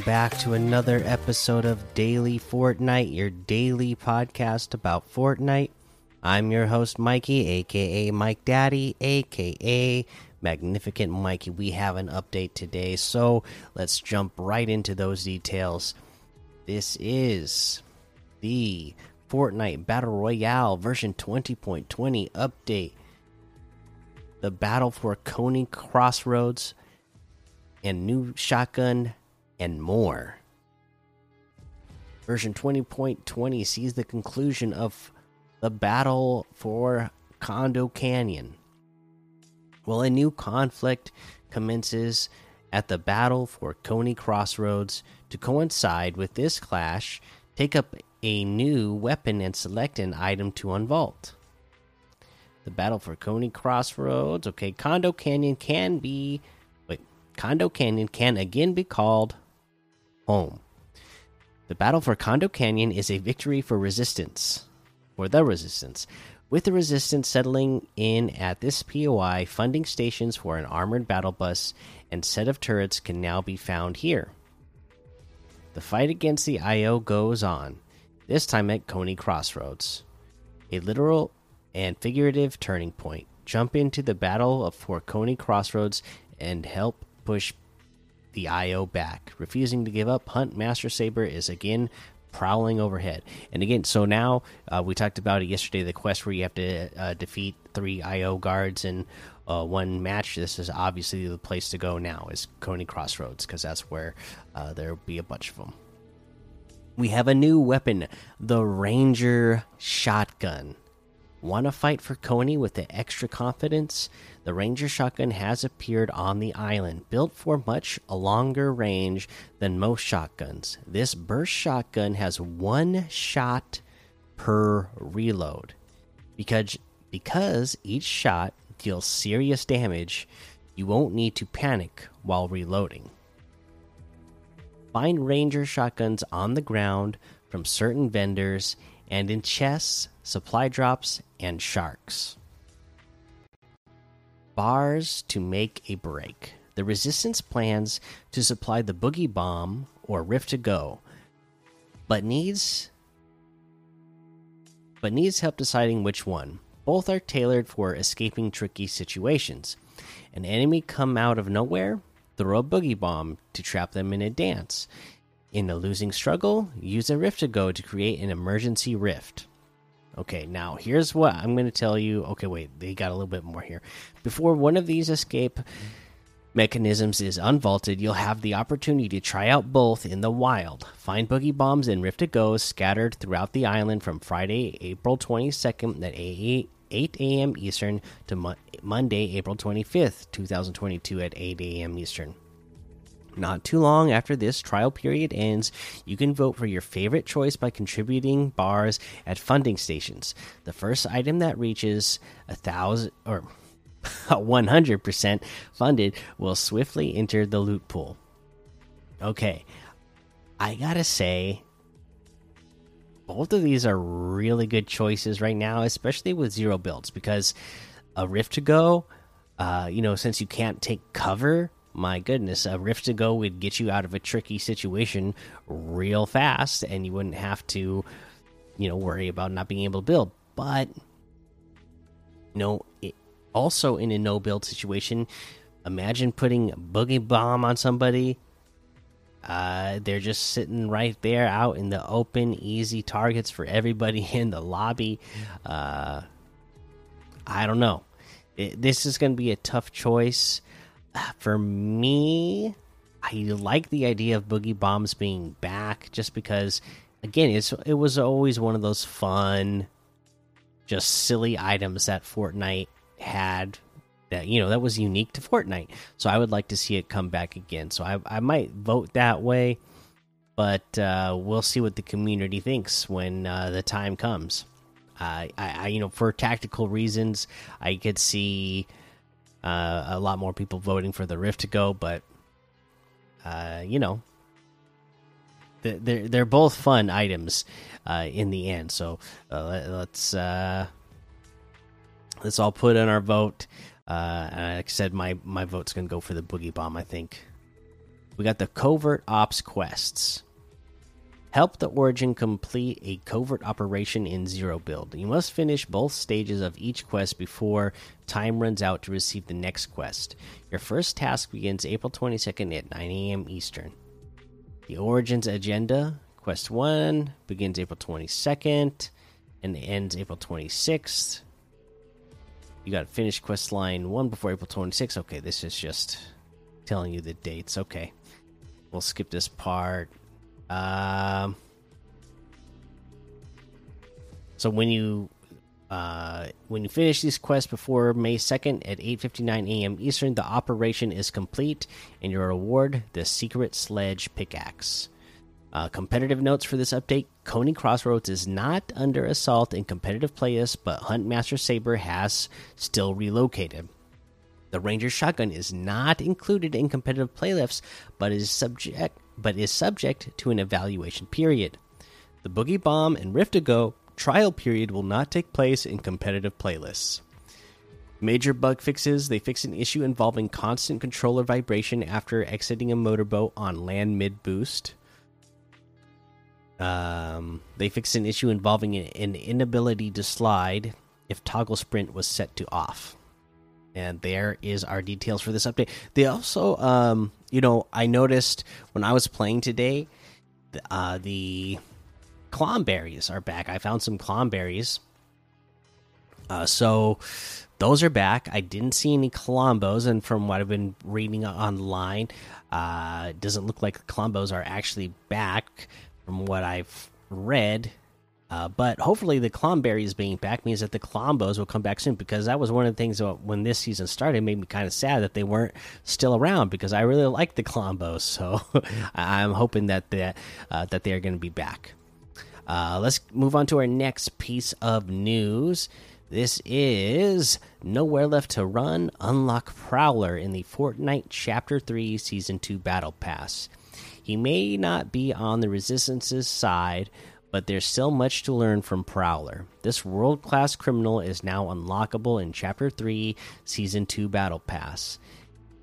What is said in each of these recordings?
Welcome back to another episode of Daily Fortnite, your daily podcast about Fortnite. I'm your host, Mikey, aka Mike Daddy, aka Magnificent Mikey. We have an update today, so let's jump right into those details. This is the Fortnite Battle Royale version 20.20 update. The battle for Coney Crossroads and new shotgun and more. Version 20.20 sees the conclusion of the battle for Condo Canyon. Well, a new conflict commences at the battle for Coney Crossroads. To coincide with this clash, take up a new weapon and select an item to unvault. The battle for Coney Crossroads. Okay, Condo Canyon can be. Wait, Condo Canyon can again be called home. The battle for Condo Canyon is a victory for resistance, for the resistance. With the resistance settling in at this POI, funding stations for an armored battle bus and set of turrets can now be found here. The fight against the IO goes on, this time at Coney Crossroads. A literal and figurative turning point. Jump into the battle of for Coney Crossroads and help push the IO back. Refusing to give up, Huntmaster Saber is again prowling overhead. And again, so now uh, we talked about it yesterday the quest where you have to uh, defeat three IO guards in uh, one match. This is obviously the place to go now, is Coney Crossroads, because that's where uh, there'll be a bunch of them. We have a new weapon, the Ranger Shotgun. Want to fight for Coney with the extra confidence? The Ranger shotgun has appeared on the island, built for much longer range than most shotguns. This burst shotgun has one shot per reload. Because because each shot deals serious damage, you won't need to panic while reloading. Find Ranger shotguns on the ground from certain vendors and in chests, supply drops, and sharks. Bars to make a break. The Resistance plans to supply the Boogie Bomb or Rift to Go, but needs but needs help deciding which one. Both are tailored for escaping tricky situations. An enemy come out of nowhere, throw a Boogie Bomb to trap them in a dance. In a losing struggle, use a Rift to Go to create an emergency rift. Okay, now here's what I'm going to tell you. Okay, wait, they got a little bit more here. Before one of these escape mechanisms is unvaulted, you'll have the opportunity to try out both in the wild. Find boogie bombs and Rift to Goes scattered throughout the island from Friday, April 22nd at 8 a.m. Eastern to Mo Monday, April 25th, 2022 at 8 a.m. Eastern. Not too long after this trial period ends, you can vote for your favorite choice by contributing bars at funding stations. The first item that reaches a thousand or 100% funded will swiftly enter the loot pool. Okay, I gotta say, both of these are really good choices right now, especially with zero builds because a Rift to go, uh, you know, since you can't take cover my goodness, a rift to go would get you out of a tricky situation real fast, and you wouldn't have to, you know, worry about not being able to build. But, know, it, also in a no build situation, imagine putting a boogie bomb on somebody. Uh, they're just sitting right there out in the open, easy targets for everybody in the lobby. Uh, I don't know. It, this is going to be a tough choice for me, I like the idea of boogie bombs being back, just because, again, it's it was always one of those fun, just silly items that Fortnite had. That you know that was unique to Fortnite, so I would like to see it come back again. So I I might vote that way, but uh, we'll see what the community thinks when uh, the time comes. Uh, I, I you know for tactical reasons, I could see uh, a lot more people voting for the Rift to go, but uh, you know, they're they're both fun items uh, in the end. So uh, let's uh, let's all put in our vote. Like I said, my my vote's gonna go for the boogie bomb. I think we got the covert ops quests. Help the Origin complete a covert operation in Zero Build. You must finish both stages of each quest before time runs out to receive the next quest. Your first task begins April 22nd at 9 a.m. Eastern. The Origins Agenda, Quest 1, begins April 22nd and ends April 26th. You got to finish quest line 1 before April 26th. Okay, this is just telling you the dates. Okay. We'll skip this part. Um, so when you uh, when you finish these quests before May 2nd at 8:59 a.m. Eastern, the operation is complete, and your reward the secret sledge pickaxe. Uh, competitive notes for this update: Coney Crossroads is not under assault in competitive playlists, but Huntmaster Saber has still relocated. The Ranger shotgun is not included in competitive playlists, but is subject but is subject to an evaluation period. The Boogie Bomb and Rift to Go trial period will not take place in competitive playlists. Major bug fixes they fix an issue involving constant controller vibration after exiting a motorboat on land mid boost. Um, they fix an issue involving an inability to slide if toggle sprint was set to off. And there is our details for this update. They also, um, you know, I noticed when I was playing today, uh, the klomberries are back. I found some klomberries. Uh, so those are back. I didn't see any klombos, and from what I've been reading online, uh, it doesn't look like klombos are actually back. From what I've read, uh, but hopefully, the Klomberries being back means that the Klombos will come back soon because that was one of the things when this season started made me kind of sad that they weren't still around because I really like the Klombos. So I'm hoping that that uh, that they are going to be back. Uh, let's move on to our next piece of news. This is Nowhere Left to Run Unlock Prowler in the Fortnite Chapter 3 Season 2 Battle Pass. He may not be on the Resistance's side, but there's still much to learn from Prowler. This world class criminal is now unlockable in Chapter 3, Season 2 Battle Pass.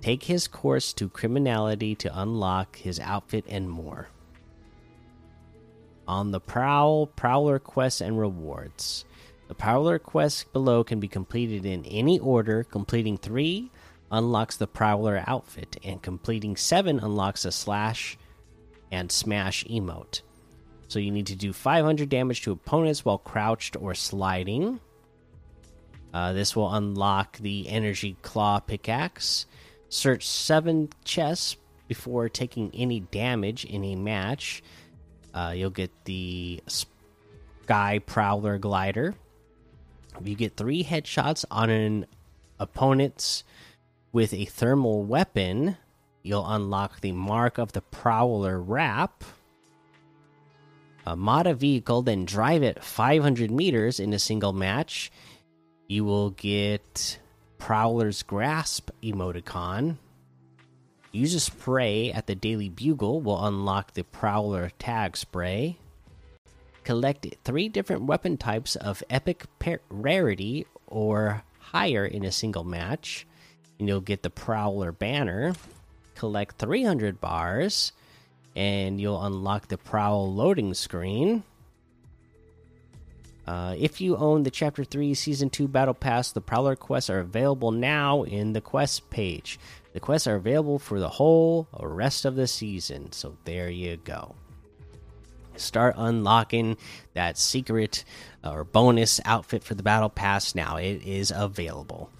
Take his course to criminality to unlock his outfit and more. On the Prowl, Prowler quests and rewards. The Prowler quests below can be completed in any order. Completing 3 unlocks the Prowler outfit, and completing 7 unlocks a slash and smash emote. So you need to do 500 damage to opponents while crouched or sliding. Uh, this will unlock the Energy Claw pickaxe. Search seven chests before taking any damage in a match. Uh, you'll get the Sky Prowler glider. If you get three headshots on an opponent's with a thermal weapon, you'll unlock the Mark of the Prowler wrap uh, mod a vehicle, then drive it 500 meters in a single match. You will get Prowler's Grasp emoticon. Use a spray at the Daily Bugle will unlock the Prowler tag spray. Collect three different weapon types of epic rarity or higher in a single match, and you'll get the Prowler banner. Collect 300 bars and you'll unlock the prowl loading screen. Uh, if you own the Chapter 3 Season 2 Battle Pass, the Prowler quests are available now in the quest page. The quests are available for the whole rest of the season, so there you go. Start unlocking that secret or bonus outfit for the Battle Pass now. It is available.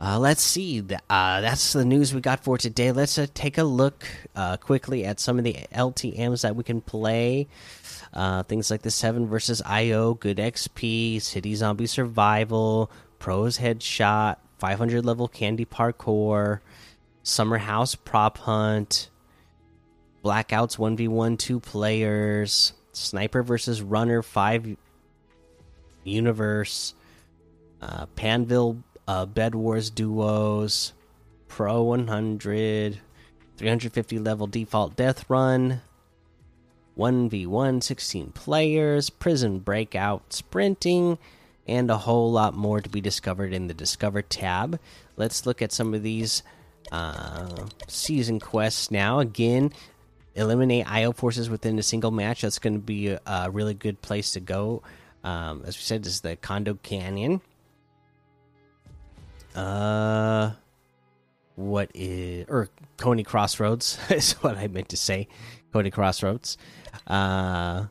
Uh, let's see. Uh, that's the news we got for today. Let's uh, take a look uh, quickly at some of the LTMs that we can play. Uh, things like the 7 versus IO, Good XP, City Zombie Survival, Pros Headshot, 500 level Candy Parkour, Summer House Prop Hunt, Blackouts 1v1 2 players, Sniper versus Runner 5 Universe, uh, Panville uh, Bed Wars duos, Pro 100, 350 level default death run, 1v1 16 players, prison breakout sprinting, and a whole lot more to be discovered in the Discover tab. Let's look at some of these Uh, season quests now again. Eliminate IO forces within a single match. That's going to be a, a, really good place to go. Um, as we said, this is the Condo Canyon. Uh, what is or Coney Crossroads is what I meant to say. Coney Crossroads. Uh,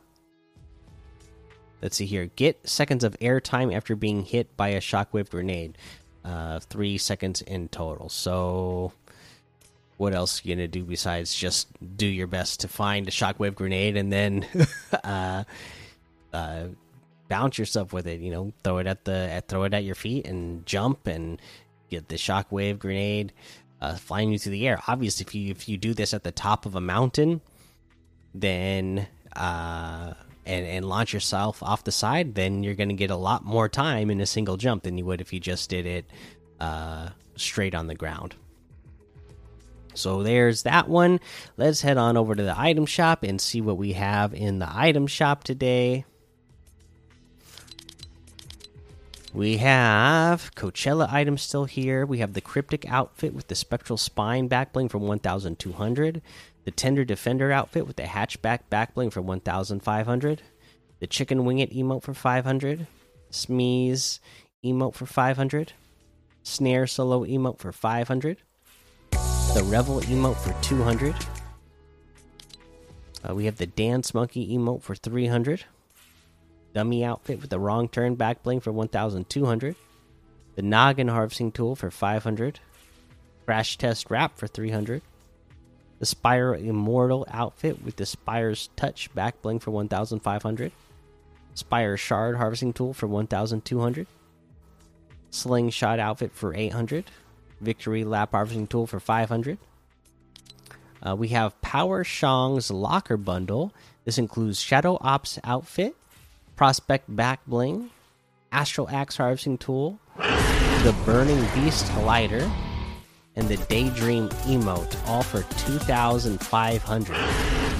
let's see here. Get seconds of airtime after being hit by a shockwave grenade. Uh, three seconds in total. So, what else are you gonna do besides just do your best to find a shockwave grenade and then uh, uh, bounce yourself with it? You know, throw it at the at, throw it at your feet and jump and get the shockwave grenade uh, flying you through the air. Obviously, if you if you do this at the top of a mountain, then uh, and and launch yourself off the side, then you're going to get a lot more time in a single jump than you would if you just did it uh, straight on the ground. So there's that one. Let's head on over to the item shop and see what we have in the item shop today. We have Coachella items still here. We have the Cryptic outfit with the Spectral Spine backbling for 1,200 the Tender Defender outfit with the hatchback backbling for 1,500, the Chicken Wingit emote for 500, Smeeze emote for 500, Snare Solo emote for 500, the Revel emote for 200. Uh, we have the Dance Monkey emote for 300, Dummy outfit with the Wrong Turn backbling for 1,200, the Noggin Harvesting Tool for 500, Crash Test Wrap for 300 the Spire Immortal outfit with the Spire's Touch back bling for 1,500. Spire Shard harvesting tool for 1,200. Slingshot outfit for 800. Victory Lap harvesting tool for 500. Uh, we have Power Shang's Locker Bundle. This includes Shadow Ops outfit, Prospect back bling, Astral Axe harvesting tool, the Burning Beast glider and the Daydream emote, all for 2,500.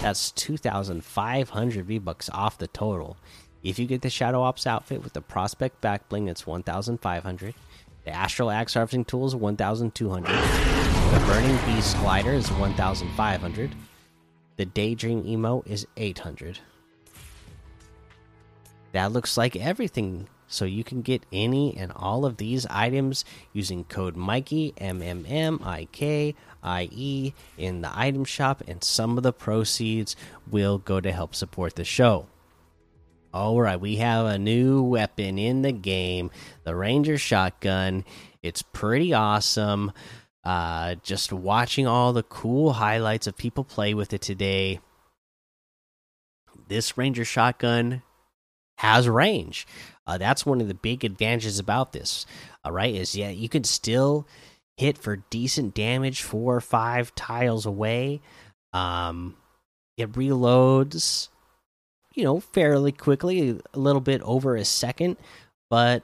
That's 2,500 V bucks off the total. If you get the Shadow Ops outfit with the Prospect back bling, it's 1,500. The Astral Axe Harvesting Tool is 1,200. The Burning Beast Glider is 1,500. The Daydream emote is 800. That looks like everything so you can get any and all of these items using code Mikey M M M I K I E in the item shop, and some of the proceeds will go to help support the show. All right, we have a new weapon in the game, the Ranger shotgun. It's pretty awesome. Uh, just watching all the cool highlights of people play with it today. This Ranger shotgun has range. Uh, that's one of the big advantages about this. All right, is yeah, you can still hit for decent damage four or five tiles away. Um, it reloads, you know, fairly quickly, a little bit over a second, but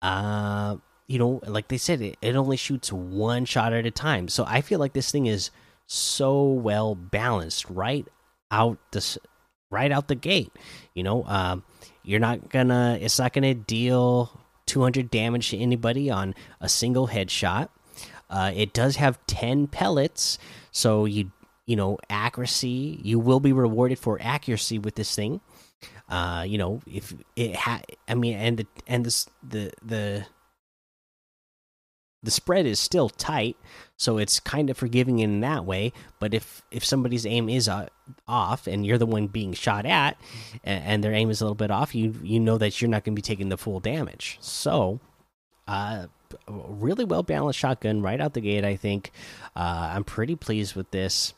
uh, you know, like they said, it, it only shoots one shot at a time. So I feel like this thing is so well balanced right out the right out the gate. You know, um, you're not gonna. It's not gonna deal 200 damage to anybody on a single headshot. Uh, it does have 10 pellets, so you you know accuracy. You will be rewarded for accuracy with this thing. Uh, you know if it had. I mean, and the and this the the the spread is still tight, so it's kind of forgiving in that way. But if if somebody's aim is uh, off and you're the one being shot at, and, and, their aim is a little bit off, you you know that you're not going to be taking the full damage. So, uh, really well balanced shotgun right out the gate. I think uh, I'm pretty pleased with this.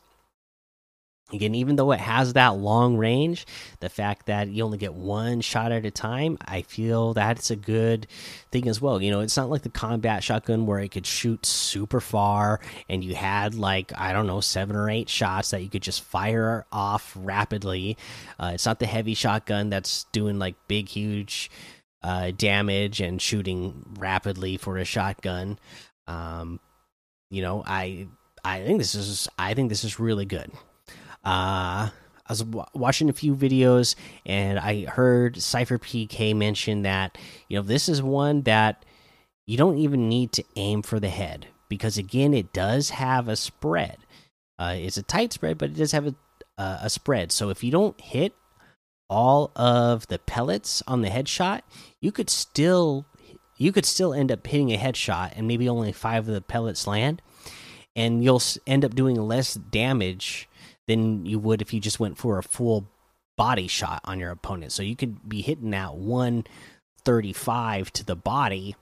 Again, even though it has that long range, the fact that you only get one shot at a time, I feel that's a good thing as well. You know, it's not like the combat shotgun where it could shoot super far and you had like, I don't know, seven or eight shots that you could just fire off rapidly. Uh, it's not the heavy shotgun that's doing like big, huge uh, damage and shooting rapidly for a shotgun. Um, you know, I I think this is I think this is really good. Uh, I was watching a few videos and I heard SypherPK mention that you know this is one that you don't even need to aim for the head because again, it does have a spread. Uh, it's a tight spread, but it does have a uh, a spread. So if you don't hit all of the pellets on the headshot, you could still you could still end up hitting a headshot and maybe only five of the pellets land, and you'll end up doing less damage than you would if you just went for a full body shot on your opponent. So you could be hitting that 135 to the body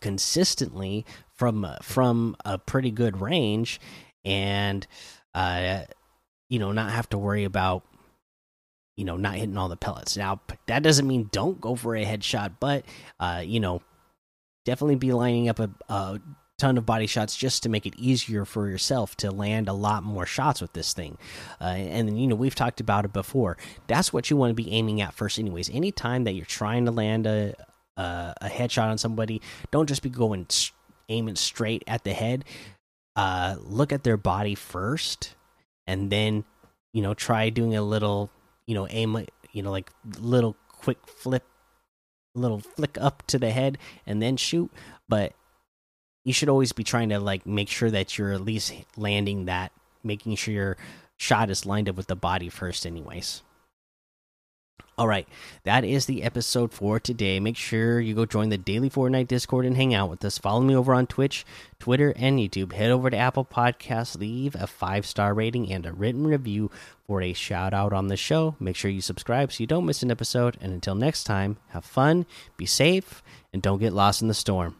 consistently from from a pretty good range and uh you know not have to worry about you know not hitting all the pellets now that doesn't mean don't go for a headshot but uh you know definitely be lining up a, a ton of body shots just to make it easier for yourself to land a lot more shots with this thing. Uh, and you know we've talked about it before. That's what you want to be aiming at first, anyways. Anytime that you're trying to land a a, a headshot on somebody, don't just be going aiming straight at the head. Uh, look at their body first, and then you know try doing a little you know aim you know like little quick flip little flick up to the head and then shoot but you should always be trying to like make sure that you're at least landing that, making sure your shot is lined up with the body first, anyways. All right, that is the episode for today. Make sure you go join the daily Fortnite Discord and hang out with us. Follow me over on Twitch, Twitter, and YouTube. Head over to Apple Podcasts, leave a five star rating and a written review for a shout out on the show. Make sure you subscribe so you don't miss an episode. And until next time, have fun, be safe, and don't get lost in the storm.